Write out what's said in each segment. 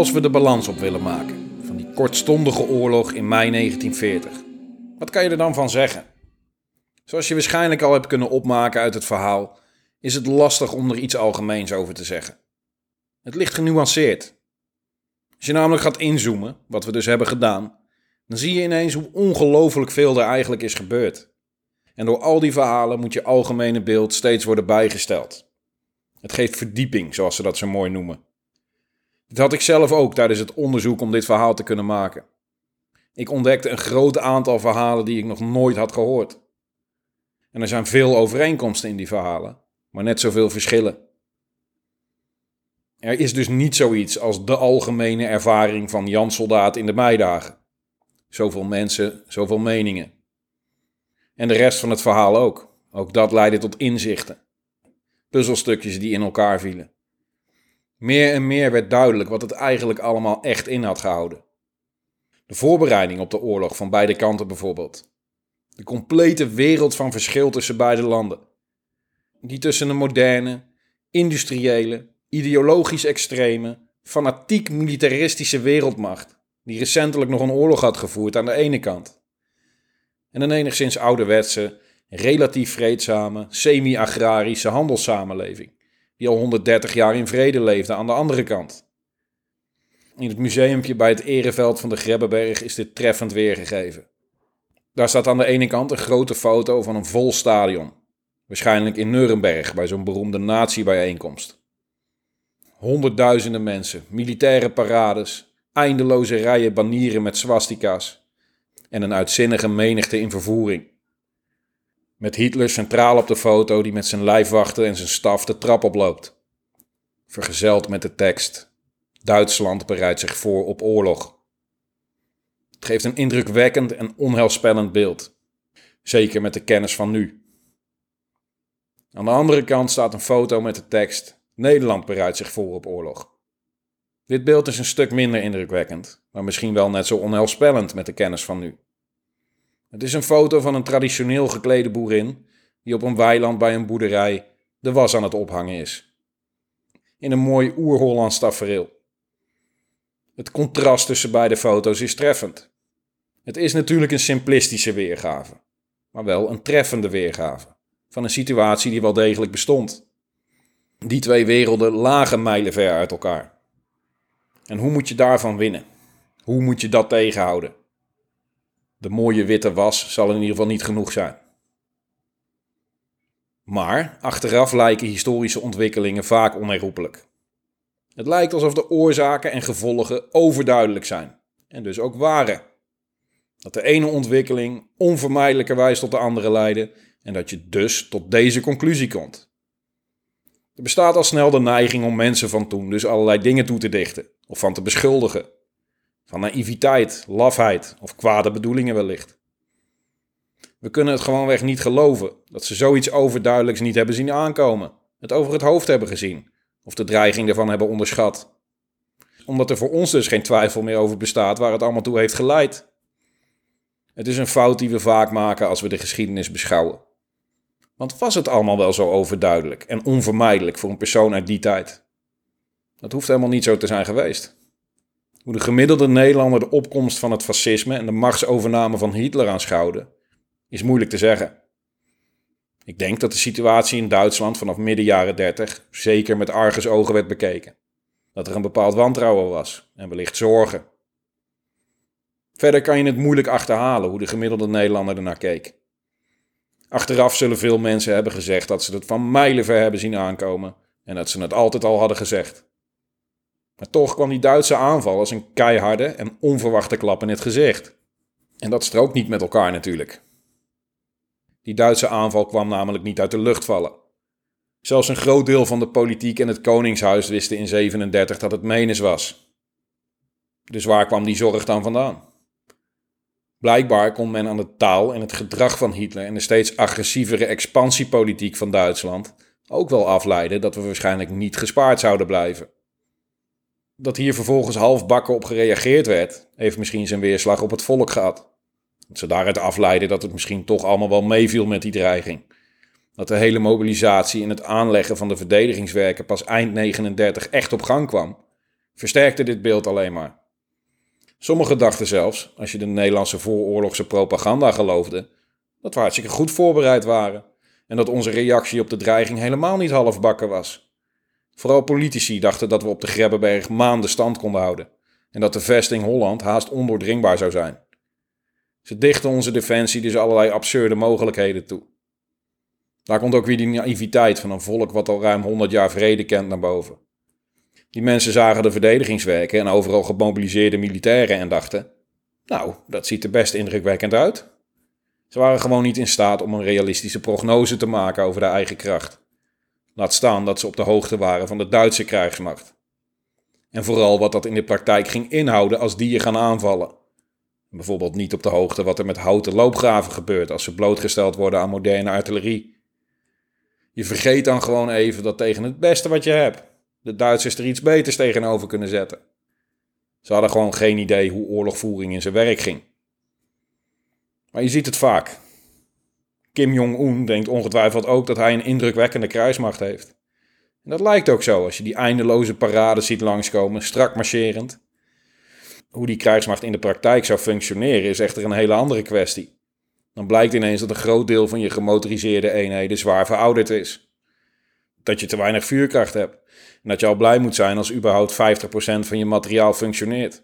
Als we de balans op willen maken van die kortstondige oorlog in mei 1940, wat kan je er dan van zeggen? Zoals je waarschijnlijk al hebt kunnen opmaken uit het verhaal, is het lastig om er iets algemeens over te zeggen. Het ligt genuanceerd. Als je namelijk gaat inzoomen, wat we dus hebben gedaan, dan zie je ineens hoe ongelooflijk veel er eigenlijk is gebeurd. En door al die verhalen moet je algemene beeld steeds worden bijgesteld. Het geeft verdieping, zoals ze dat zo mooi noemen. Dit had ik zelf ook tijdens het onderzoek om dit verhaal te kunnen maken. Ik ontdekte een groot aantal verhalen die ik nog nooit had gehoord. En er zijn veel overeenkomsten in die verhalen, maar net zoveel verschillen. Er is dus niet zoiets als de algemene ervaring van Jan Soldaat in de meidagen. Zoveel mensen, zoveel meningen. En de rest van het verhaal ook. Ook dat leidde tot inzichten. Puzzelstukjes die in elkaar vielen. Meer en meer werd duidelijk wat het eigenlijk allemaal echt in had gehouden. De voorbereiding op de oorlog van beide kanten bijvoorbeeld. De complete wereld van verschil tussen beide landen. Die tussen een moderne, industriële, ideologisch extreme, fanatiek militaristische wereldmacht, die recentelijk nog een oorlog had gevoerd aan de ene kant, en een enigszins ouderwetse, relatief vreedzame, semi-agrarische handelssamenleving, die al 130 jaar in vrede leefde aan de andere kant. In het museumpje bij het ereveld van de Grebbeberg is dit treffend weergegeven. Daar staat aan de ene kant een grote foto van een vol stadion, waarschijnlijk in Nuremberg bij zo'n beroemde nazi-bijeenkomst. Honderdduizenden mensen, militaire parades, eindeloze rijen banieren met swastika's en een uitzinnige menigte in vervoering. Met Hitler centraal op de foto die met zijn lijfwachten en zijn staf de trap oploopt. Vergezeld met de tekst: Duitsland bereidt zich voor op oorlog. Het geeft een indrukwekkend en onheilspellend beeld. Zeker met de kennis van nu. Aan de andere kant staat een foto met de tekst: Nederland bereidt zich voor op oorlog. Dit beeld is een stuk minder indrukwekkend, maar misschien wel net zo onheilspellend met de kennis van nu. Het is een foto van een traditioneel geklede boerin die op een weiland bij een boerderij de was aan het ophangen is. In een mooi oer-Hollands tafereel. Het contrast tussen beide foto's is treffend. Het is natuurlijk een simplistische weergave, maar wel een treffende weergave van een situatie die wel degelijk bestond. Die twee werelden lagen mijlenver uit elkaar. En hoe moet je daarvan winnen? Hoe moet je dat tegenhouden? De mooie witte was zal in ieder geval niet genoeg zijn. Maar achteraf lijken historische ontwikkelingen vaak onherroepelijk. Het lijkt alsof de oorzaken en gevolgen overduidelijk zijn en dus ook waren. Dat de ene ontwikkeling onvermijdelijkerwijs tot de andere leidde en dat je dus tot deze conclusie komt. Er bestaat al snel de neiging om mensen van toen dus allerlei dingen toe te dichten of van te beschuldigen. Van naïviteit, lafheid of kwade bedoelingen wellicht. We kunnen het gewoonweg niet geloven dat ze zoiets overduidelijks niet hebben zien aankomen, het over het hoofd hebben gezien of de dreiging ervan hebben onderschat. Omdat er voor ons dus geen twijfel meer over bestaat waar het allemaal toe heeft geleid. Het is een fout die we vaak maken als we de geschiedenis beschouwen. Want was het allemaal wel zo overduidelijk en onvermijdelijk voor een persoon uit die tijd? Dat hoeft helemaal niet zo te zijn geweest. Hoe de gemiddelde Nederlander de opkomst van het fascisme en de machtsovername van Hitler aanschouwde, is moeilijk te zeggen. Ik denk dat de situatie in Duitsland vanaf midden jaren 30 zeker met argusogen werd bekeken. Dat er een bepaald wantrouwen was en wellicht zorgen. Verder kan je het moeilijk achterhalen hoe de gemiddelde Nederlander ernaar keek. Achteraf zullen veel mensen hebben gezegd dat ze het van mijlenver hebben zien aankomen en dat ze het altijd al hadden gezegd. Maar toch kwam die Duitse aanval als een keiharde en onverwachte klap in het gezicht. En dat strookt niet met elkaar natuurlijk. Die Duitse aanval kwam namelijk niet uit de lucht vallen. Zelfs een groot deel van de politiek en het koningshuis wisten in 37 dat het Menes was. Dus waar kwam die zorg dan vandaan? Blijkbaar kon men aan de taal en het gedrag van Hitler en de steeds agressievere expansiepolitiek van Duitsland ook wel afleiden dat we waarschijnlijk niet gespaard zouden blijven. Dat hier vervolgens halfbakken op gereageerd werd, heeft misschien zijn weerslag op het volk gehad. Dat ze daaruit afleiden dat het misschien toch allemaal wel meeviel met die dreiging. Dat de hele mobilisatie en het aanleggen van de verdedigingswerken pas eind 39 echt op gang kwam. versterkte dit beeld alleen maar. Sommigen dachten zelfs, als je de Nederlandse vooroorlogse propaganda geloofde, dat we hartstikke goed voorbereid waren en dat onze reactie op de dreiging helemaal niet halfbakken was. Vooral politici dachten dat we op de Grebbeberg maanden stand konden houden en dat de vesting Holland haast ondoordringbaar zou zijn. Ze dichten onze defensie dus allerlei absurde mogelijkheden toe. Daar komt ook weer die naïviteit van een volk wat al ruim 100 jaar vrede kent naar boven. Die mensen zagen de verdedigingswerken en overal gemobiliseerde militairen en dachten: Nou, dat ziet er best indrukwekkend uit. Ze waren gewoon niet in staat om een realistische prognose te maken over de eigen kracht. Laat staan dat ze op de hoogte waren van de Duitse krijgsmacht. En vooral wat dat in de praktijk ging inhouden als die je gaan aanvallen. Bijvoorbeeld niet op de hoogte wat er met houten loopgraven gebeurt als ze blootgesteld worden aan moderne artillerie. Je vergeet dan gewoon even dat tegen het beste wat je hebt, de Duitsers er iets beters tegenover kunnen zetten. Ze hadden gewoon geen idee hoe oorlogvoering in zijn werk ging. Maar je ziet het vaak. Kim Jong-un denkt ongetwijfeld ook dat hij een indrukwekkende kruismacht heeft. En dat lijkt ook zo als je die eindeloze parades ziet langskomen, strak marcherend. Hoe die krijgsmacht in de praktijk zou functioneren is echter een hele andere kwestie. Dan blijkt ineens dat een groot deel van je gemotoriseerde eenheden zwaar verouderd is. Dat je te weinig vuurkracht hebt. En dat je al blij moet zijn als überhaupt 50% van je materiaal functioneert.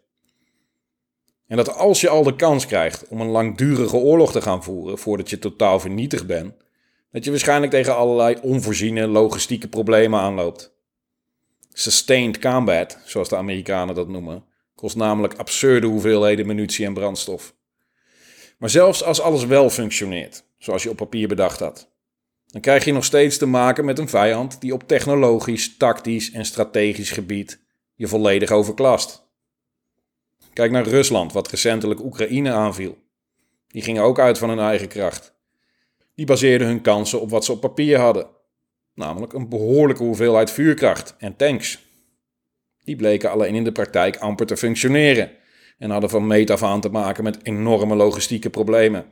En dat als je al de kans krijgt om een langdurige oorlog te gaan voeren voordat je totaal vernietigd bent, dat je waarschijnlijk tegen allerlei onvoorziene logistieke problemen aanloopt. Sustained combat, zoals de Amerikanen dat noemen, kost namelijk absurde hoeveelheden munitie en brandstof. Maar zelfs als alles wel functioneert, zoals je op papier bedacht had, dan krijg je nog steeds te maken met een vijand die op technologisch, tactisch en strategisch gebied je volledig overklast. Kijk naar Rusland, wat recentelijk Oekraïne aanviel. Die gingen ook uit van hun eigen kracht. Die baseerden hun kansen op wat ze op papier hadden, namelijk een behoorlijke hoeveelheid vuurkracht en tanks. Die bleken alleen in de praktijk amper te functioneren en hadden van meet af aan te maken met enorme logistieke problemen.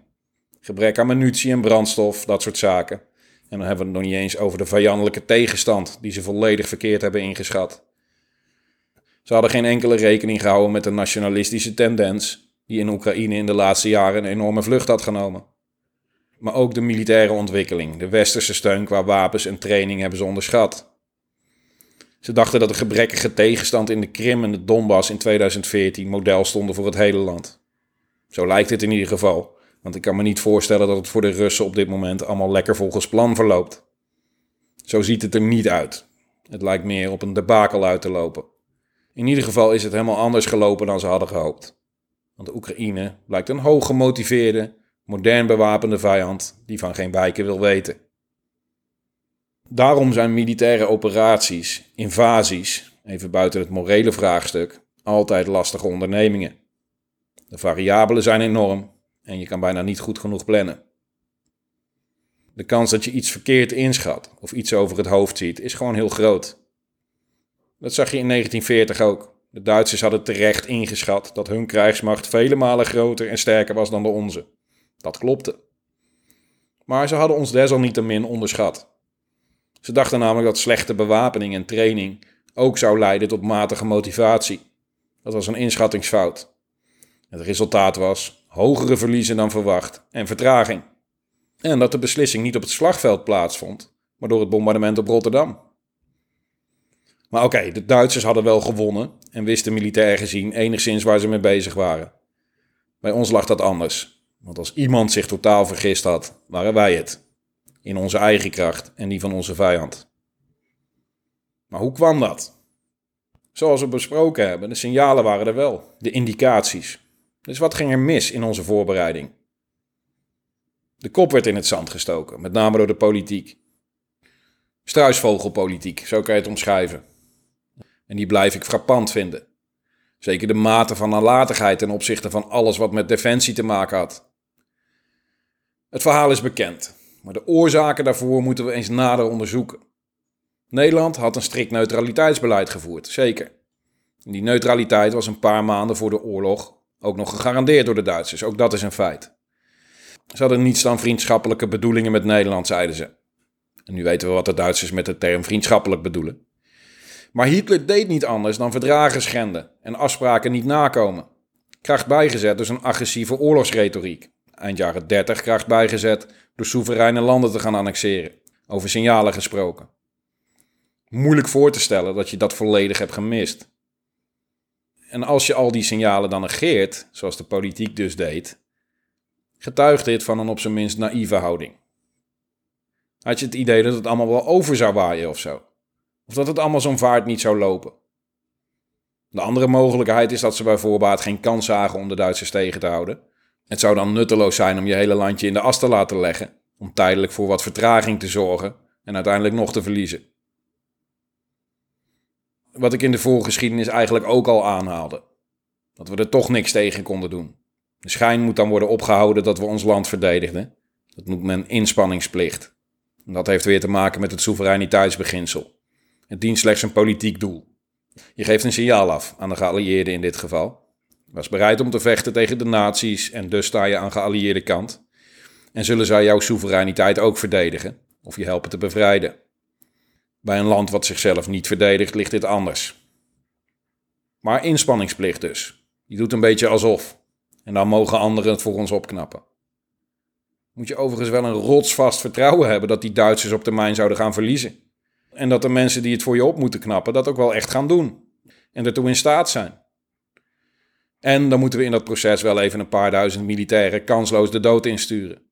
Gebrek aan munitie en brandstof, dat soort zaken. En dan hebben we het nog niet eens over de vijandelijke tegenstand die ze volledig verkeerd hebben ingeschat. Ze hadden geen enkele rekening gehouden met de nationalistische tendens die in Oekraïne in de laatste jaren een enorme vlucht had genomen. Maar ook de militaire ontwikkeling, de westerse steun qua wapens en training hebben ze onderschat. Ze dachten dat de gebrekkige tegenstand in de Krim en de Donbass in 2014 model stonden voor het hele land. Zo lijkt het in ieder geval, want ik kan me niet voorstellen dat het voor de Russen op dit moment allemaal lekker volgens plan verloopt. Zo ziet het er niet uit. Het lijkt meer op een debakel uit te lopen. In ieder geval is het helemaal anders gelopen dan ze hadden gehoopt. Want de Oekraïne blijkt een hoog gemotiveerde, modern bewapende vijand die van geen wijken wil weten. Daarom zijn militaire operaties, invasies, even buiten het morele vraagstuk, altijd lastige ondernemingen. De variabelen zijn enorm en je kan bijna niet goed genoeg plannen. De kans dat je iets verkeerd inschat of iets over het hoofd ziet is gewoon heel groot. Dat zag je in 1940 ook. De Duitsers hadden terecht ingeschat dat hun krijgsmacht vele malen groter en sterker was dan de onze. Dat klopte. Maar ze hadden ons desalniettemin onderschat. Ze dachten namelijk dat slechte bewapening en training ook zou leiden tot matige motivatie. Dat was een inschattingsfout. Het resultaat was hogere verliezen dan verwacht en vertraging. En dat de beslissing niet op het slagveld plaatsvond, maar door het bombardement op Rotterdam. Maar oké, de Duitsers hadden wel gewonnen en wisten militair gezien enigszins waar ze mee bezig waren. Bij ons lag dat anders. Want als iemand zich totaal vergist had, waren wij het. In onze eigen kracht en die van onze vijand. Maar hoe kwam dat? Zoals we besproken hebben, de signalen waren er wel, de indicaties. Dus wat ging er mis in onze voorbereiding? De kop werd in het zand gestoken, met name door de politiek. Struisvogelpolitiek, zo kan je het omschrijven. En die blijf ik frappant vinden. Zeker de mate van nalatigheid ten opzichte van alles wat met defensie te maken had. Het verhaal is bekend, maar de oorzaken daarvoor moeten we eens nader onderzoeken. Nederland had een strikt neutraliteitsbeleid gevoerd, zeker. die neutraliteit was een paar maanden voor de oorlog ook nog gegarandeerd door de Duitsers, ook dat is een feit. Ze hadden niets dan vriendschappelijke bedoelingen met Nederland, zeiden ze. En nu weten we wat de Duitsers met de term vriendschappelijk bedoelen. Maar Hitler deed niet anders dan verdragen schenden en afspraken niet nakomen. Kracht bijgezet dus een agressieve oorlogsretoriek. Eind jaren 30 kracht bijgezet door soevereine landen te gaan annexeren. Over signalen gesproken. Moeilijk voor te stellen dat je dat volledig hebt gemist. En als je al die signalen dan negeert, zoals de politiek dus deed, getuigt dit van een op zijn minst naïeve houding. Had je het idee dat het allemaal wel over zou waaien of zo? Of dat het allemaal zo'n vaart niet zou lopen? De andere mogelijkheid is dat ze bij voorbaat geen kans zagen om de Duitsers tegen te houden. Het zou dan nutteloos zijn om je hele landje in de as te laten leggen, om tijdelijk voor wat vertraging te zorgen en uiteindelijk nog te verliezen. Wat ik in de voorgeschiedenis eigenlijk ook al aanhaalde: dat we er toch niks tegen konden doen. De schijn moet dan worden opgehouden dat we ons land verdedigden. Dat noemt men inspanningsplicht. Dat heeft weer te maken met het soevereiniteitsbeginsel. Het dient slechts een politiek doel. Je geeft een signaal af aan de geallieerden in dit geval. Was bereid om te vechten tegen de nazi's en dus sta je aan geallieerde kant. En zullen zij jouw soevereiniteit ook verdedigen of je helpen te bevrijden. Bij een land wat zichzelf niet verdedigt ligt dit anders. Maar inspanningsplicht dus. Je doet een beetje alsof. En dan mogen anderen het voor ons opknappen. Moet je overigens wel een rotsvast vertrouwen hebben dat die Duitsers op termijn zouden gaan verliezen. En dat de mensen die het voor je op moeten knappen dat ook wel echt gaan doen. En ertoe in staat zijn. En dan moeten we in dat proces wel even een paar duizend militairen kansloos de dood insturen.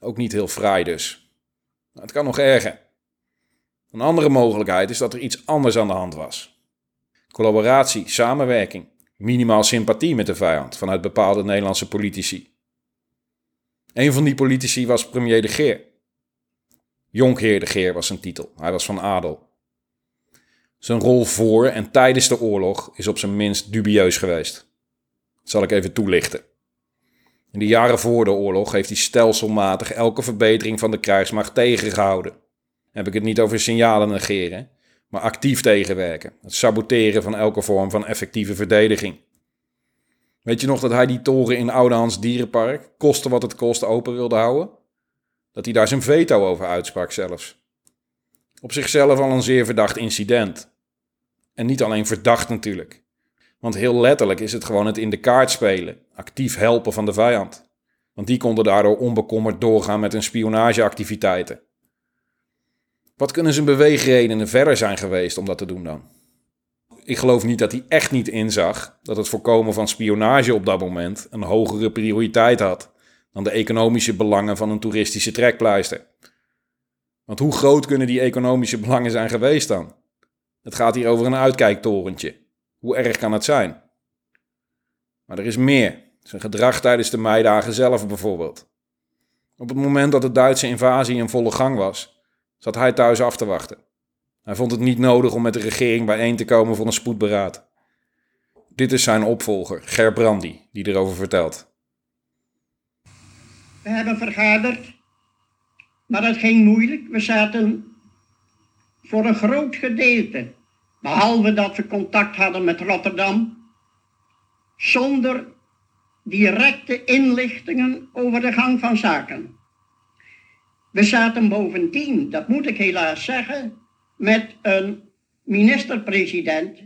Ook niet heel fraai dus. het kan nog erger. Een andere mogelijkheid is dat er iets anders aan de hand was. Collaboratie, samenwerking, minimaal sympathie met de vijand vanuit bepaalde Nederlandse politici. Een van die politici was premier de Geer. Jonkheer de Geer was zijn titel. Hij was van adel. Zijn rol voor en tijdens de oorlog is op zijn minst dubieus geweest. Dat zal ik even toelichten. In de jaren voor de oorlog heeft hij stelselmatig elke verbetering van de krijgsmacht tegengehouden. Dan heb ik het niet over signalen negeren, maar actief tegenwerken. Het saboteren van elke vorm van effectieve verdediging. Weet je nog dat hij die toren in Oudehans Dierenpark, koste wat het kost, open wilde houden? Dat hij daar zijn veto over uitsprak zelfs. Op zichzelf al een zeer verdacht incident. En niet alleen verdacht natuurlijk. Want heel letterlijk is het gewoon het in de kaart spelen, actief helpen van de vijand. Want die konden daardoor onbekommerd doorgaan met hun spionageactiviteiten. Wat kunnen zijn beweegredenen verder zijn geweest om dat te doen dan? Ik geloof niet dat hij echt niet inzag dat het voorkomen van spionage op dat moment een hogere prioriteit had dan de economische belangen van een toeristische trekpleister. Want hoe groot kunnen die economische belangen zijn geweest dan? Het gaat hier over een uitkijktorentje. Hoe erg kan het zijn? Maar er is meer. Zijn gedrag tijdens de meidagen zelf bijvoorbeeld. Op het moment dat de Duitse invasie in volle gang was, zat hij thuis af te wachten. Hij vond het niet nodig om met de regering bijeen te komen voor een spoedberaad. Dit is zijn opvolger, Ger Brandy, die erover vertelt. We hebben vergaderd, maar het ging moeilijk. We zaten voor een groot gedeelte, behalve dat we contact hadden met Rotterdam, zonder directe inlichtingen over de gang van zaken. We zaten bovendien, dat moet ik helaas zeggen, met een minister-president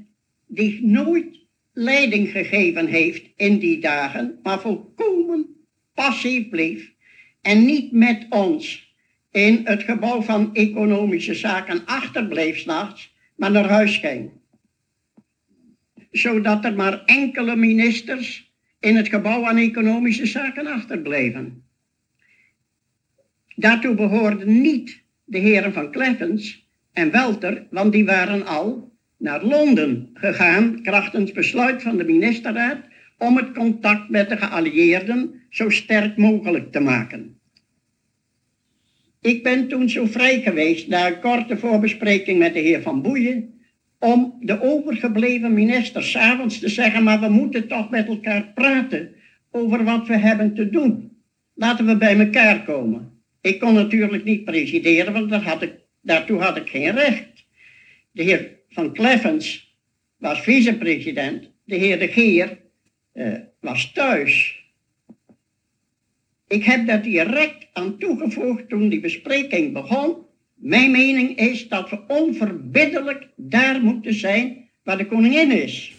die nooit leiding gegeven heeft in die dagen, maar volkomen passief bleef en niet met ons in het gebouw van economische zaken achterbleef s'nachts, maar naar huis ging. Zodat er maar enkele ministers in het gebouw aan economische zaken achterbleven. Daartoe behoorden niet de heren van Kleffens en Welter, want die waren al naar Londen gegaan, krachtens besluit van de ministerraad, om het contact met de geallieerden zo sterk mogelijk te maken. Ik ben toen zo vrij geweest, na een korte voorbespreking met de heer Van Boeien, om de overgebleven ministers s'avonds te zeggen, maar we moeten toch met elkaar praten over wat we hebben te doen. Laten we bij elkaar komen. Ik kon natuurlijk niet presideren, want dat had ik, daartoe had ik geen recht. De heer Van Kleffens was vicepresident, de heer De Geer uh, was thuis. Ik heb daar direct aan toegevoegd toen die bespreking begon. Mijn mening is dat we onverbiddelijk daar moeten zijn waar de koningin is.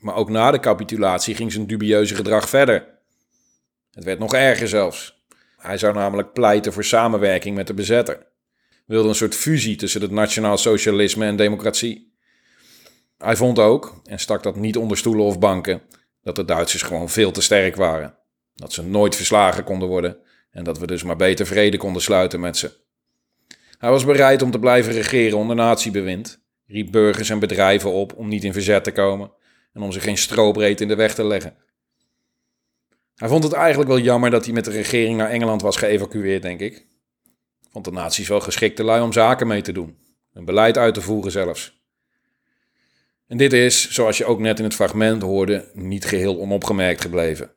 Maar ook na de capitulatie ging zijn dubieuze gedrag verder. Het werd nog erger zelfs. Hij zou namelijk pleiten voor samenwerking met de bezetter. Wilde een soort fusie tussen het nationaal socialisme en democratie. Hij vond ook, en stak dat niet onder stoelen of banken, dat de Duitsers gewoon veel te sterk waren. Dat ze nooit verslagen konden worden en dat we dus maar beter vrede konden sluiten met ze. Hij was bereid om te blijven regeren onder natiebewind, riep burgers en bedrijven op om niet in verzet te komen en om zich geen strobreed in de weg te leggen. Hij vond het eigenlijk wel jammer dat hij met de regering naar Engeland was geëvacueerd, denk ik. Vond de naties wel geschikte lui om zaken mee te doen, een beleid uit te voeren zelfs. En dit is, zoals je ook net in het fragment hoorde, niet geheel onopgemerkt gebleven.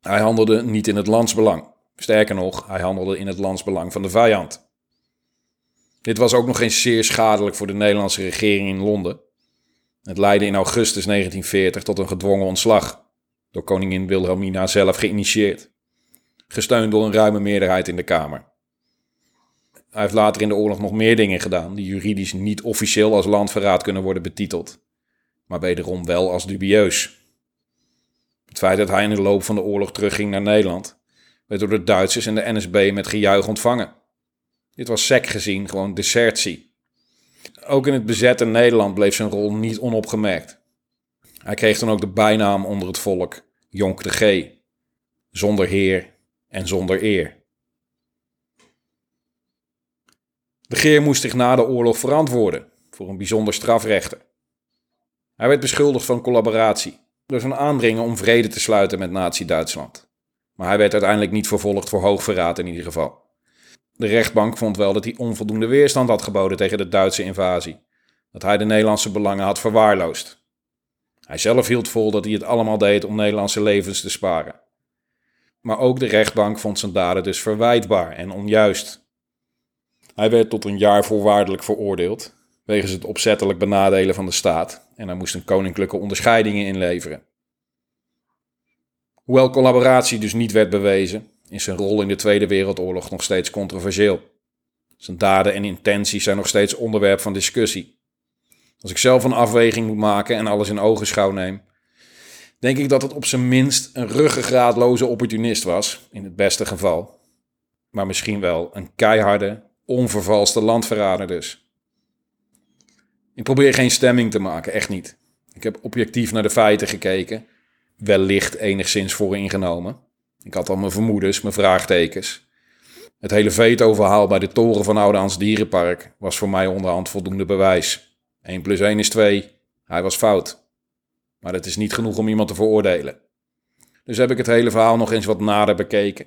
Hij handelde niet in het landsbelang. Sterker nog, hij handelde in het landsbelang van de vijand. Dit was ook nog eens zeer schadelijk voor de Nederlandse regering in Londen. Het leidde in augustus 1940 tot een gedwongen ontslag, door koningin Wilhelmina zelf geïnitieerd, gesteund door een ruime meerderheid in de Kamer. Hij heeft later in de oorlog nog meer dingen gedaan die juridisch niet officieel als landverraad kunnen worden betiteld, maar wederom wel als dubieus. Het feit dat hij in de loop van de oorlog terugging naar Nederland, werd door de Duitsers en de NSB met gejuich ontvangen. Dit was sec gezien gewoon desertie. Ook in het bezette Nederland bleef zijn rol niet onopgemerkt. Hij kreeg dan ook de bijnaam onder het volk Jonk de G, zonder heer en zonder eer. De Geer moest zich na de oorlog verantwoorden voor een bijzonder strafrechter. Hij werd beschuldigd van collaboratie door zijn aandringen om vrede te sluiten met Nazi-Duitsland. Maar hij werd uiteindelijk niet vervolgd voor hoogverraad in ieder geval. De rechtbank vond wel dat hij onvoldoende weerstand had geboden tegen de Duitse invasie. Dat hij de Nederlandse belangen had verwaarloosd. Hij zelf hield vol dat hij het allemaal deed om Nederlandse levens te sparen. Maar ook de rechtbank vond zijn daden dus verwijtbaar en onjuist. Hij werd tot een jaar voorwaardelijk veroordeeld, wegens het opzettelijk benadelen van de staat, en hij moest een koninklijke onderscheidingen inleveren. Hoewel collaboratie dus niet werd bewezen, is zijn rol in de Tweede Wereldoorlog nog steeds controversieel. Zijn daden en intenties zijn nog steeds onderwerp van discussie. Als ik zelf een afweging moet maken en alles in ogenschouw neem, denk ik dat het op zijn minst een ruggengraatloze opportunist was, in het beste geval. Maar misschien wel een keiharde, onvervalste landverrader dus. Ik probeer geen stemming te maken, echt niet. Ik heb objectief naar de feiten gekeken, wellicht enigszins vooringenomen. Ik had al mijn vermoedens, mijn vraagtekens. Het hele veto-verhaal bij de toren van Oude Dierenpark was voor mij onderhand voldoende bewijs. 1 plus 1 is 2. Hij was fout. Maar dat is niet genoeg om iemand te veroordelen. Dus heb ik het hele verhaal nog eens wat nader bekeken.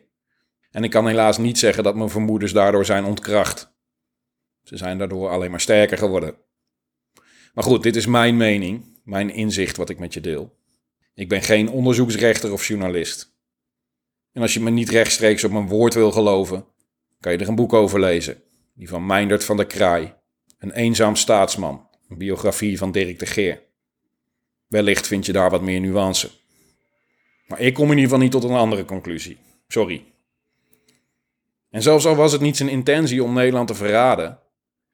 En ik kan helaas niet zeggen dat mijn vermoedens daardoor zijn ontkracht. Ze zijn daardoor alleen maar sterker geworden. Maar goed, dit is mijn mening, mijn inzicht wat ik met je deel. Ik ben geen onderzoeksrechter of journalist. En als je me niet rechtstreeks op mijn woord wil geloven, kan je er een boek over lezen. Die van Meindert van der Kraai. Een eenzaam staatsman. Een biografie van Dirk de Geer. Wellicht vind je daar wat meer nuance. Maar ik kom in ieder geval niet tot een andere conclusie. Sorry. En zelfs al was het niet zijn intentie om Nederland te verraden,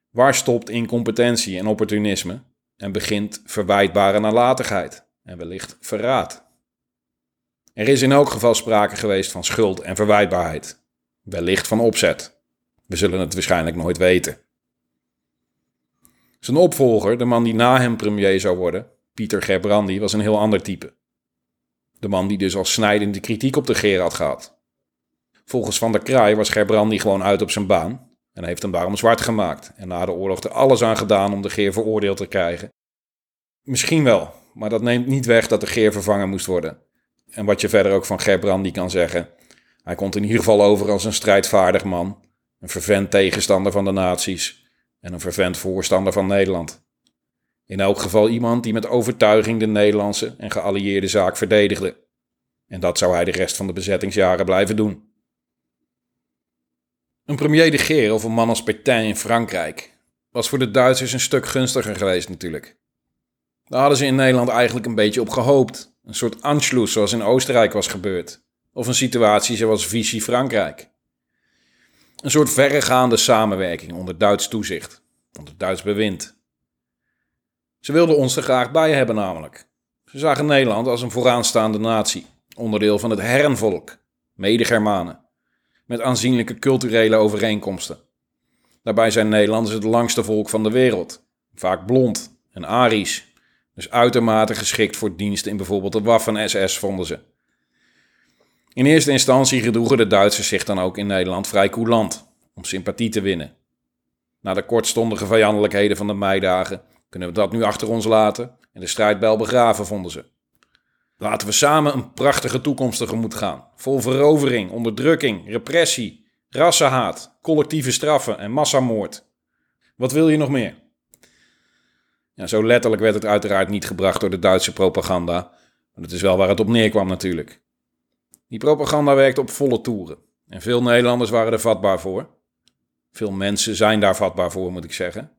waar stopt incompetentie en opportunisme en begint verwijtbare nalatigheid en wellicht verraad? Er is in elk geval sprake geweest van schuld en verwijtbaarheid. Wellicht van opzet. We zullen het waarschijnlijk nooit weten. Zijn opvolger, de man die na hem premier zou worden, Pieter Gerbrandi, was een heel ander type. De man die dus al snijdende kritiek op de Geer had gehad. Volgens Van der Kraai was Gerbrandi gewoon uit op zijn baan en heeft hem daarom zwart gemaakt en na de oorlog er alles aan gedaan om de Geer veroordeeld te krijgen. Misschien wel, maar dat neemt niet weg dat de Geer vervangen moest worden. En wat je verder ook van Gerbrandi kan zeggen. Hij komt in ieder geval over als een strijdvaardig man, een vervent tegenstander van de naties en een vervent voorstander van Nederland. In elk geval iemand die met overtuiging de Nederlandse en geallieerde zaak verdedigde. En dat zou hij de rest van de bezettingsjaren blijven doen. Een premier de Geer of een man als Pétain in Frankrijk was voor de Duitsers een stuk gunstiger geweest natuurlijk. Daar hadden ze in Nederland eigenlijk een beetje op gehoopt. Een soort Anschluss zoals in Oostenrijk was gebeurd. Of een situatie zoals Vichy Frankrijk. Een soort verregaande samenwerking onder Duits toezicht, onder Duits bewind. Ze wilden ons er graag bij hebben namelijk. Ze zagen Nederland als een vooraanstaande natie, onderdeel van het herrenvolk, mede-Germanen, met aanzienlijke culturele overeenkomsten. Daarbij zijn Nederlanders het langste volk van de wereld, vaak blond en Arisch, dus uitermate geschikt voor diensten in bijvoorbeeld de Waffen-SS, vonden ze. In eerste instantie gedroegen de Duitsers zich dan ook in Nederland vrij coulant, om sympathie te winnen. Na de kortstondige vijandelijkheden van de meidagen kunnen we dat nu achter ons laten en de strijdbel begraven, vonden ze. Laten we samen een prachtige toekomst tegemoet gaan, vol verovering, onderdrukking, repressie, rassenhaat, collectieve straffen en massamoord. Wat wil je nog meer? Ja, zo letterlijk werd het uiteraard niet gebracht door de Duitse propaganda, maar dat is wel waar het op neerkwam natuurlijk. Die propaganda werkte op volle toeren en veel Nederlanders waren er vatbaar voor. Veel mensen zijn daar vatbaar voor, moet ik zeggen.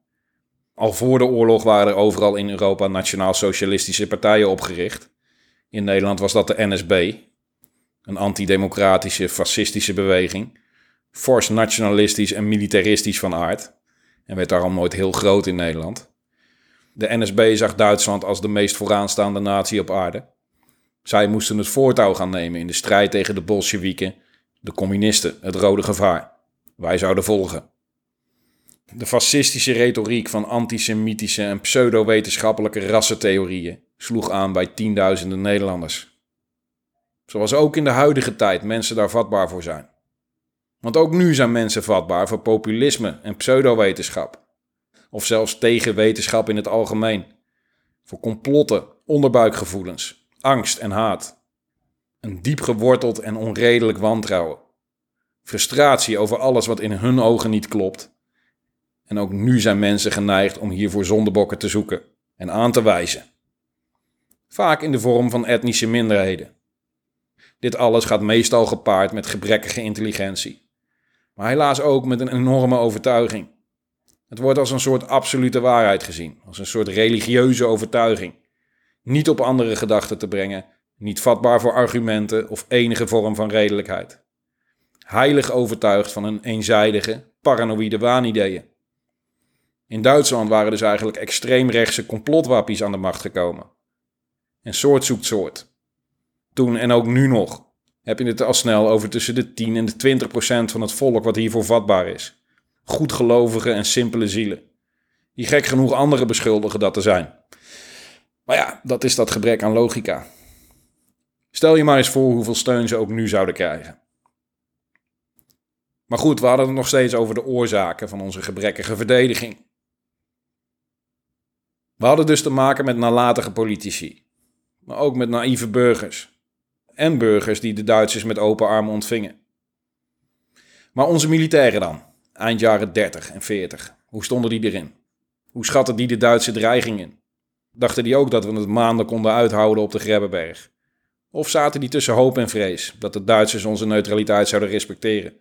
Al voor de oorlog waren er overal in Europa nationaal-socialistische partijen opgericht. In Nederland was dat de NSB, een antidemocratische, fascistische beweging, fors nationalistisch en militaristisch van aard, en werd daarom nooit heel groot in Nederland. De NSB zag Duitsland als de meest vooraanstaande natie op aarde. Zij moesten het voortouw gaan nemen in de strijd tegen de Bolsjewieken, de communisten, het rode gevaar. Wij zouden volgen. De fascistische retoriek van antisemitische en pseudo-wetenschappelijke rassentheorieën sloeg aan bij tienduizenden Nederlanders. Zoals ook in de huidige tijd mensen daar vatbaar voor zijn. Want ook nu zijn mensen vatbaar voor populisme en pseudowetenschap. Of zelfs tegen wetenschap in het algemeen. Voor complotten, onderbuikgevoelens, angst en haat. Een diep geworteld en onredelijk wantrouwen. Frustratie over alles wat in hun ogen niet klopt. En ook nu zijn mensen geneigd om hiervoor zondebokken te zoeken en aan te wijzen. Vaak in de vorm van etnische minderheden. Dit alles gaat meestal gepaard met gebrekkige intelligentie. Maar helaas ook met een enorme overtuiging. Het wordt als een soort absolute waarheid gezien, als een soort religieuze overtuiging. Niet op andere gedachten te brengen, niet vatbaar voor argumenten of enige vorm van redelijkheid. Heilig overtuigd van een eenzijdige, paranoïde waanideeën. In Duitsland waren dus eigenlijk extreemrechtse complotwappies aan de macht gekomen. En soort zoekt soort. Toen en ook nu nog heb je het al snel over tussen de 10 en de 20 procent van het volk wat hiervoor vatbaar is. Goedgelovige en simpele zielen. Die gek genoeg anderen beschuldigen dat te zijn. Maar ja, dat is dat gebrek aan logica. Stel je maar eens voor hoeveel steun ze ook nu zouden krijgen. Maar goed, we hadden het nog steeds over de oorzaken van onze gebrekkige verdediging. We hadden dus te maken met nalatige politici, maar ook met naïeve burgers. En burgers die de Duitsers met open armen ontvingen. Maar onze militairen dan, eind jaren 30 en 40, hoe stonden die erin? Hoe schatten die de Duitse dreiging in? Dachten die ook dat we het maanden konden uithouden op de Grebbeberg? Of zaten die tussen hoop en vrees dat de Duitsers onze neutraliteit zouden respecteren?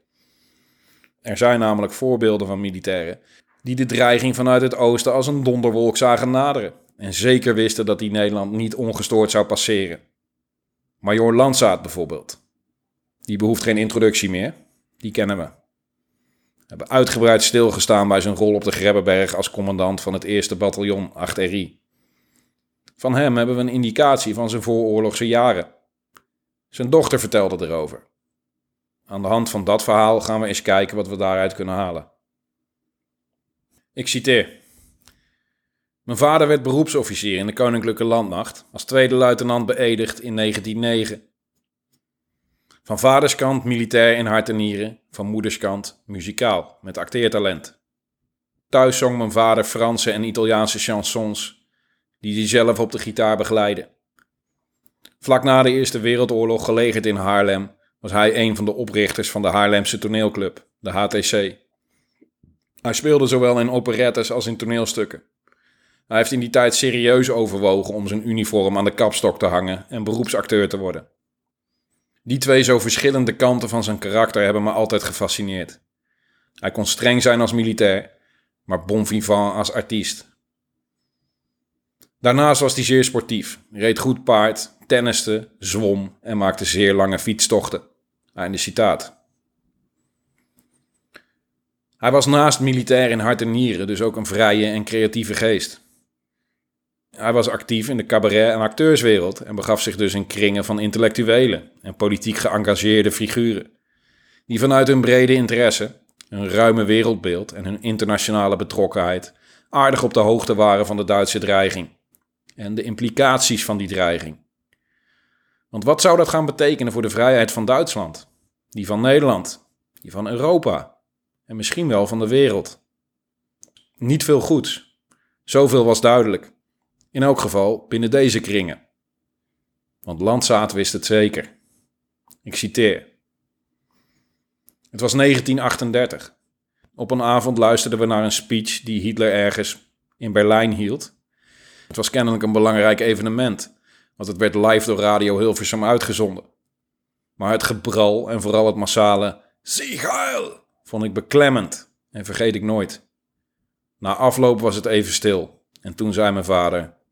Er zijn namelijk voorbeelden van militairen die de dreiging vanuit het oosten als een donderwolk zagen naderen en zeker wisten dat die Nederland niet ongestoord zou passeren. Major Landsaat bijvoorbeeld. Die behoeft geen introductie meer, die kennen we. Hebben uitgebreid stilgestaan bij zijn rol op de Grebbeberg als commandant van het 1e bataljon 8 RI. Van hem hebben we een indicatie van zijn vooroorlogse jaren. Zijn dochter vertelde erover. Aan de hand van dat verhaal gaan we eens kijken wat we daaruit kunnen halen. Ik citeer. Mijn vader werd beroepsofficier in de Koninklijke Landmacht, als tweede luitenant beëdigd in 1909. Van vaderskant militair in hart en nieren, van moederskant muzikaal, met acteertalent. Thuis zong mijn vader Franse en Italiaanse chansons, die hij zelf op de gitaar begeleidde. Vlak na de Eerste Wereldoorlog gelegerd in Haarlem was hij een van de oprichters van de Haarlemse toneelclub, de HTC. Hij speelde zowel in operettes als in toneelstukken. Hij heeft in die tijd serieus overwogen om zijn uniform aan de kapstok te hangen en beroepsacteur te worden. Die twee zo verschillende kanten van zijn karakter hebben me altijd gefascineerd. Hij kon streng zijn als militair, maar bon vivant als artiest. Daarnaast was hij zeer sportief, reed goed paard, tenniste, zwom en maakte zeer lange fietstochten. Einde citaat. Hij was naast militair in hart en nieren, dus ook een vrije en creatieve geest. Hij was actief in de cabaret- en acteurswereld en begaf zich dus in kringen van intellectuelen en politiek geëngageerde figuren, die vanuit hun brede interesse, hun ruime wereldbeeld en hun internationale betrokkenheid aardig op de hoogte waren van de Duitse dreiging en de implicaties van die dreiging. Want wat zou dat gaan betekenen voor de vrijheid van Duitsland, die van Nederland, die van Europa en misschien wel van de wereld? Niet veel goeds. Zoveel was duidelijk. In elk geval binnen deze kringen. Want Landzaat wist het zeker. Ik citeer. Het was 1938. Op een avond luisterden we naar een speech die Hitler ergens in Berlijn hield. Het was kennelijk een belangrijk evenement, want het werd live door Radio Hilversum uitgezonden. Maar het gebral en vooral het massale Sieg vond ik beklemmend en vergeet ik nooit. Na afloop was het even stil en toen zei mijn vader: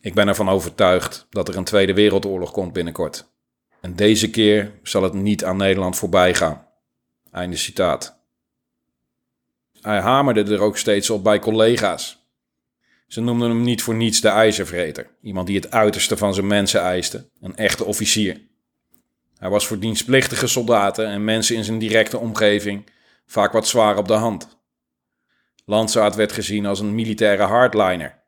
Ik ben ervan overtuigd dat er een Tweede Wereldoorlog komt binnenkort. En deze keer zal het niet aan Nederland voorbij gaan. Einde citaat. Hij hamerde er ook steeds op bij collega's. Ze noemden hem niet voor niets de ijzervreter, iemand die het uiterste van zijn mensen eiste, een echte officier. Hij was voor dienstplichtige soldaten en mensen in zijn directe omgeving vaak wat zwaar op de hand. Landsaat werd gezien als een militaire hardliner,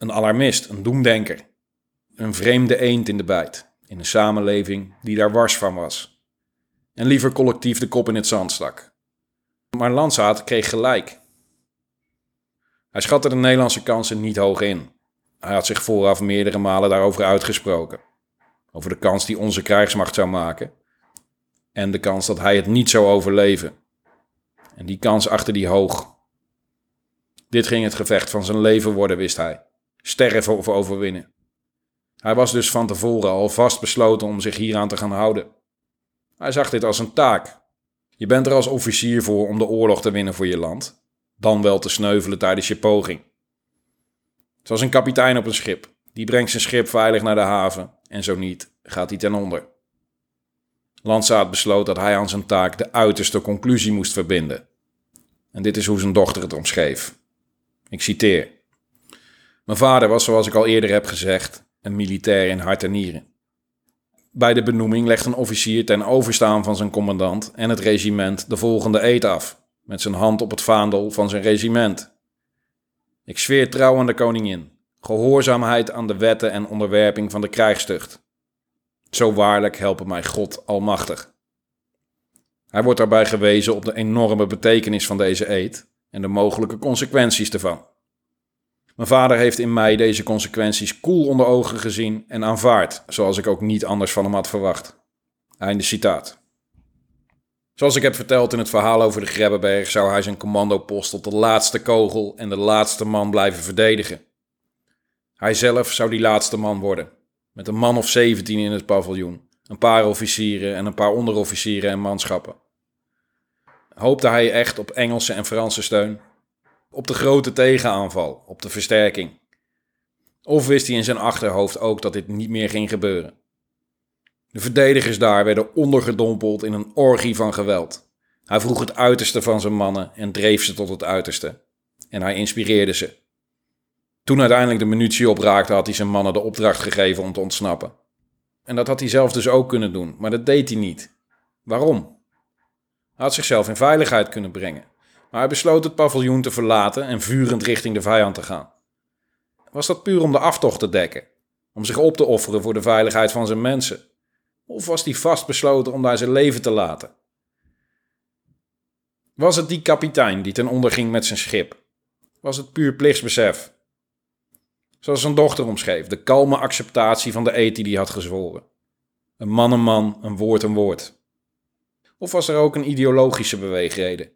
een alarmist, een doemdenker, een vreemde eend in de bijt, in een samenleving die daar wars van was. En liever collectief de kop in het zand stak. Maar Landsaat kreeg gelijk. Hij schatte de Nederlandse kansen niet hoog in. Hij had zich vooraf meerdere malen daarover uitgesproken. Over de kans die onze krijgsmacht zou maken. En de kans dat hij het niet zou overleven. En die kans achter die hoog. Dit ging het gevecht van zijn leven worden, wist hij. Sterven of overwinnen. Hij was dus van tevoren al vast besloten om zich hieraan te gaan houden. Hij zag dit als een taak. Je bent er als officier voor om de oorlog te winnen voor je land, dan wel te sneuvelen tijdens je poging. Zoals een kapitein op een schip. Die brengt zijn schip veilig naar de haven en zo niet, gaat hij ten onder. Landsaat besloot dat hij aan zijn taak de uiterste conclusie moest verbinden. En dit is hoe zijn dochter het omschreef. Ik citeer. Mijn vader was, zoals ik al eerder heb gezegd, een militair in hart en nieren. Bij de benoeming legt een officier ten overstaan van zijn commandant en het regiment de volgende eed af, met zijn hand op het vaandel van zijn regiment. Ik zweer trouw aan de koningin, gehoorzaamheid aan de wetten en onderwerping van de krijgstucht. Zo waarlijk helpen mij God Almachtig. Hij wordt daarbij gewezen op de enorme betekenis van deze eed en de mogelijke consequenties ervan. Mijn vader heeft in mij deze consequenties koel onder ogen gezien en aanvaard, zoals ik ook niet anders van hem had verwacht. Einde citaat. Zoals ik heb verteld in het verhaal over de Grebbeberg, zou hij zijn commandopost tot de laatste kogel en de laatste man blijven verdedigen. Hij zelf zou die laatste man worden, met een man of 17 in het paviljoen, een paar officieren en een paar onderofficieren en manschappen. Hoopte hij echt op Engelse en Franse steun? Op de grote tegenaanval, op de versterking? Of wist hij in zijn achterhoofd ook dat dit niet meer ging gebeuren? De verdedigers daar werden ondergedompeld in een orgie van geweld. Hij vroeg het uiterste van zijn mannen en dreef ze tot het uiterste. En hij inspireerde ze. Toen uiteindelijk de munitie opraakte, had hij zijn mannen de opdracht gegeven om te ontsnappen. En dat had hij zelf dus ook kunnen doen, maar dat deed hij niet. Waarom? Hij had zichzelf in veiligheid kunnen brengen, maar hij besloot het paviljoen te verlaten en vurend richting de vijand te gaan. Was dat puur om de aftocht te dekken? Om zich op te offeren voor de veiligheid van zijn mensen? Of was hij vastbesloten om daar zijn leven te laten? Was het die kapitein die ten onder ging met zijn schip? Was het puur plichtsbesef? Zoals zijn dochter omschreef, de kalme acceptatie van de eet die hij had gezworen. Een man een man, een woord een woord. Of was er ook een ideologische beweegreden?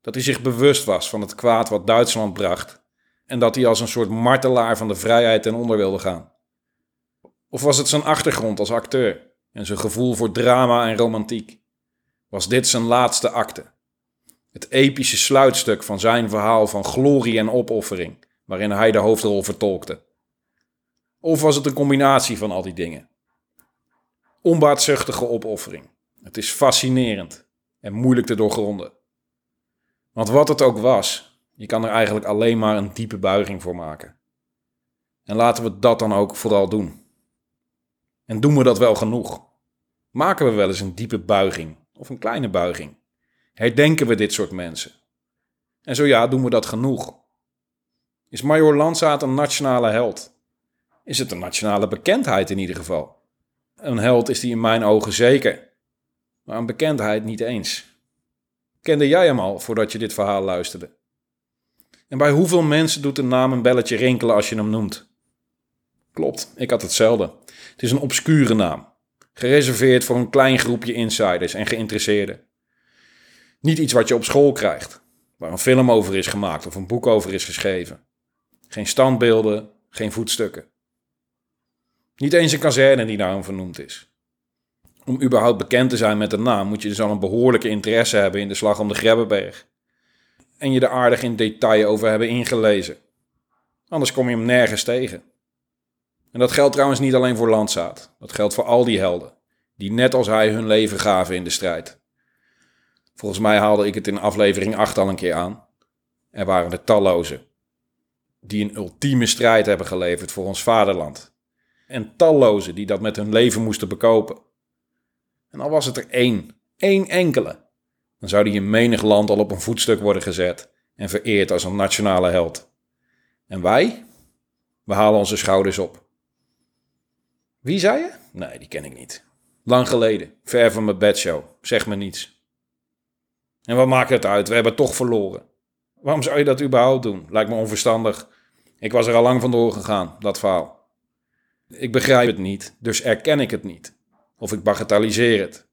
Dat hij zich bewust was van het kwaad wat Duitsland bracht en dat hij als een soort martelaar van de vrijheid ten onder wilde gaan? Of was het zijn achtergrond als acteur en zijn gevoel voor drama en romantiek? Was dit zijn laatste acte? Het epische sluitstuk van zijn verhaal van glorie en opoffering, waarin hij de hoofdrol vertolkte? Of was het een combinatie van al die dingen? Onbaatzuchtige opoffering. Het is fascinerend en moeilijk te doorgronden. Want wat het ook was, je kan er eigenlijk alleen maar een diepe buiging voor maken. En laten we dat dan ook vooral doen. En doen we dat wel genoeg? Maken we wel eens een diepe buiging of een kleine buiging? Herdenken we dit soort mensen? En zo ja, doen we dat genoeg? Is Major Landsaat een nationale held? Is het een nationale bekendheid in ieder geval? Een held is die in mijn ogen zeker, maar een bekendheid niet eens. Kende jij hem al voordat je dit verhaal luisterde? En bij hoeveel mensen doet de naam een belletje rinkelen als je hem noemt? Klopt, ik had hetzelfde. Het is een obscure naam, gereserveerd voor een klein groepje insiders en geïnteresseerden. Niet iets wat je op school krijgt, waar een film over is gemaakt of een boek over is geschreven. Geen standbeelden, geen voetstukken. Niet eens een kazerne die naar vernoemd is. Om überhaupt bekend te zijn met de naam moet je dus al een behoorlijke interesse hebben in de slag om de Grebbeberg. En je er aardig in detail over hebben ingelezen. Anders kom je hem nergens tegen. En dat geldt trouwens niet alleen voor Landzaat. Dat geldt voor al die helden, die net als hij hun leven gaven in de strijd. Volgens mij haalde ik het in aflevering 8 al een keer aan. Er waren er talloze, die een ultieme strijd hebben geleverd voor ons vaderland. En talloze die dat met hun leven moesten bekopen. En al was het er één, één enkele, dan zou die in menig land al op een voetstuk worden gezet en vereerd als een nationale held. En wij? We halen onze schouders op. Wie zei je? Nee, die ken ik niet. Lang geleden, ver van mijn bedshow, zeg me niets. En wat maakt het uit? We hebben toch verloren. Waarom zou je dat überhaupt doen? Lijkt me onverstandig. Ik was er al lang vandoor gegaan, dat verhaal. Ik begrijp het niet, dus erken ik het niet. Of ik bagatelliseer het.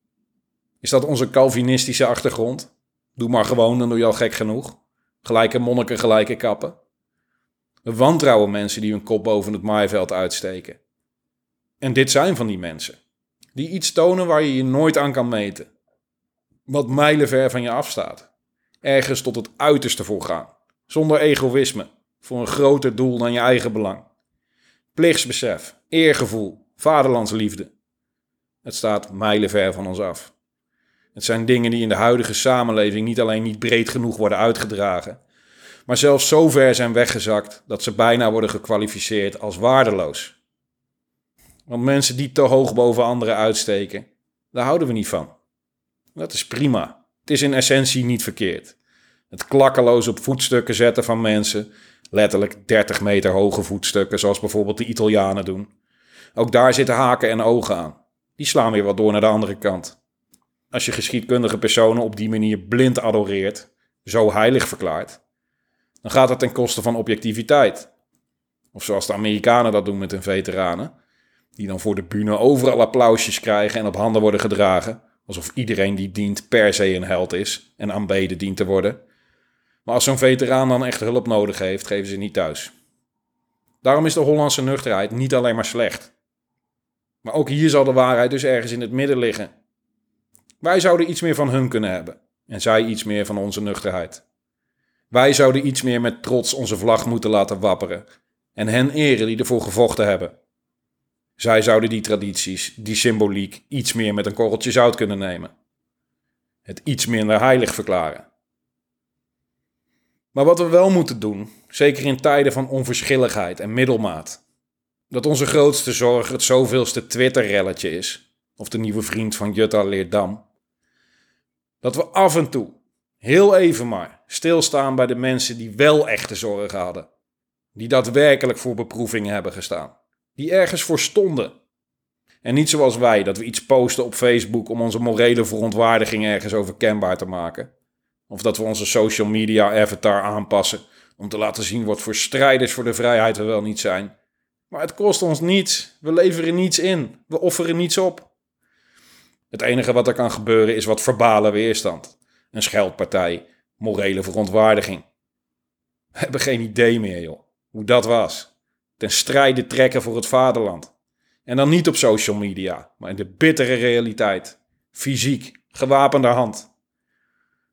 Is dat onze Calvinistische achtergrond? Doe maar gewoon, dan doe je al gek genoeg. Gelijke monniken, gelijke kappen. We wantrouwen mensen die hun kop boven het maaiveld uitsteken. En dit zijn van die mensen. Die iets tonen waar je je nooit aan kan meten. Wat mijlenver van je afstaat. Ergens tot het uiterste voor gaan. Zonder egoïsme. Voor een groter doel dan je eigen belang. Plichtsbesef, eergevoel, vaderlandsliefde. Het staat mijlenver van ons af. Het zijn dingen die in de huidige samenleving niet alleen niet breed genoeg worden uitgedragen, maar zelfs zo ver zijn weggezakt dat ze bijna worden gekwalificeerd als waardeloos. Want mensen die te hoog boven anderen uitsteken, daar houden we niet van. Dat is prima. Het is in essentie niet verkeerd. Het klakkeloos op voetstukken zetten van mensen, letterlijk 30 meter hoge voetstukken, zoals bijvoorbeeld de Italianen doen. Ook daar zitten haken en ogen aan. Die slaan weer wat door naar de andere kant. Als je geschiedkundige personen op die manier blind adoreert, zo heilig verklaart, dan gaat het ten koste van objectiviteit. Of zoals de Amerikanen dat doen met hun veteranen, die dan voor de bühne overal applausjes krijgen en op handen worden gedragen, alsof iedereen die dient per se een held is en aanbeden dient te worden. Maar als zo'n veteraan dan echt hulp nodig heeft, geven ze niet thuis. Daarom is de Hollandse nuchterheid niet alleen maar slecht. Maar ook hier zal de waarheid dus ergens in het midden liggen. Wij zouden iets meer van hun kunnen hebben en zij iets meer van onze nuchterheid. Wij zouden iets meer met trots onze vlag moeten laten wapperen en hen eren die ervoor gevochten hebben. Zij zouden die tradities, die symboliek, iets meer met een korreltje zout kunnen nemen. Het iets minder heilig verklaren. Maar wat we wel moeten doen, zeker in tijden van onverschilligheid en middelmaat, dat onze grootste zorg het zoveelste Twitter-relletje is, of de nieuwe vriend van Jutta Leerdam, dat we af en toe, heel even maar, stilstaan bij de mensen die wel echte zorgen hadden, die daadwerkelijk voor beproevingen hebben gestaan die ergens voor stonden. En niet zoals wij, dat we iets posten op Facebook om onze morele verontwaardiging ergens over kenbaar te maken. Of dat we onze social media avatar aanpassen om te laten zien wat voor strijders voor de vrijheid we wel niet zijn. Maar het kost ons niets. We leveren niets in. We offeren niets op. Het enige wat er kan gebeuren is wat verbale weerstand. Een scheldpartij, morele verontwaardiging. We hebben geen idee meer, joh, hoe dat was ten strijde trekken voor het vaderland. En dan niet op social media, maar in de bittere realiteit. Fysiek, gewapende hand.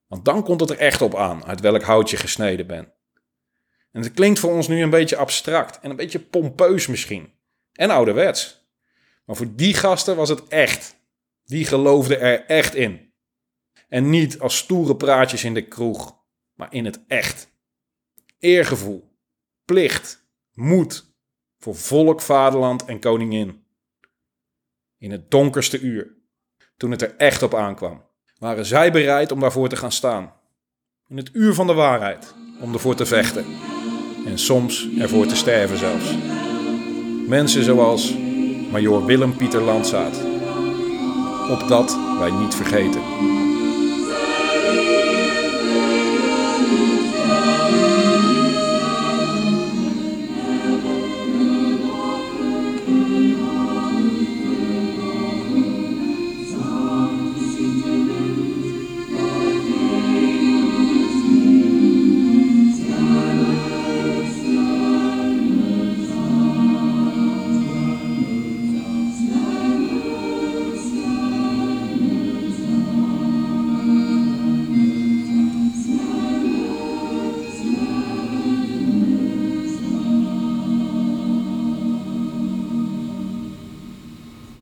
Want dan komt het er echt op aan uit welk hout je gesneden bent. En het klinkt voor ons nu een beetje abstract en een beetje pompeus misschien. En ouderwets. Maar voor die gasten was het echt. Die geloofden er echt in. En niet als stoere praatjes in de kroeg. maar in het echt. Eergevoel, plicht, moed voor volk, vaderland en koningin. In het donkerste uur, toen het er echt op aankwam, waren zij bereid om daarvoor te gaan staan. In het uur van de waarheid, om ervoor te vechten. En soms ervoor te sterven zelfs. Mensen zoals Major Willem Pieter Landzaat. Opdat wij niet vergeten.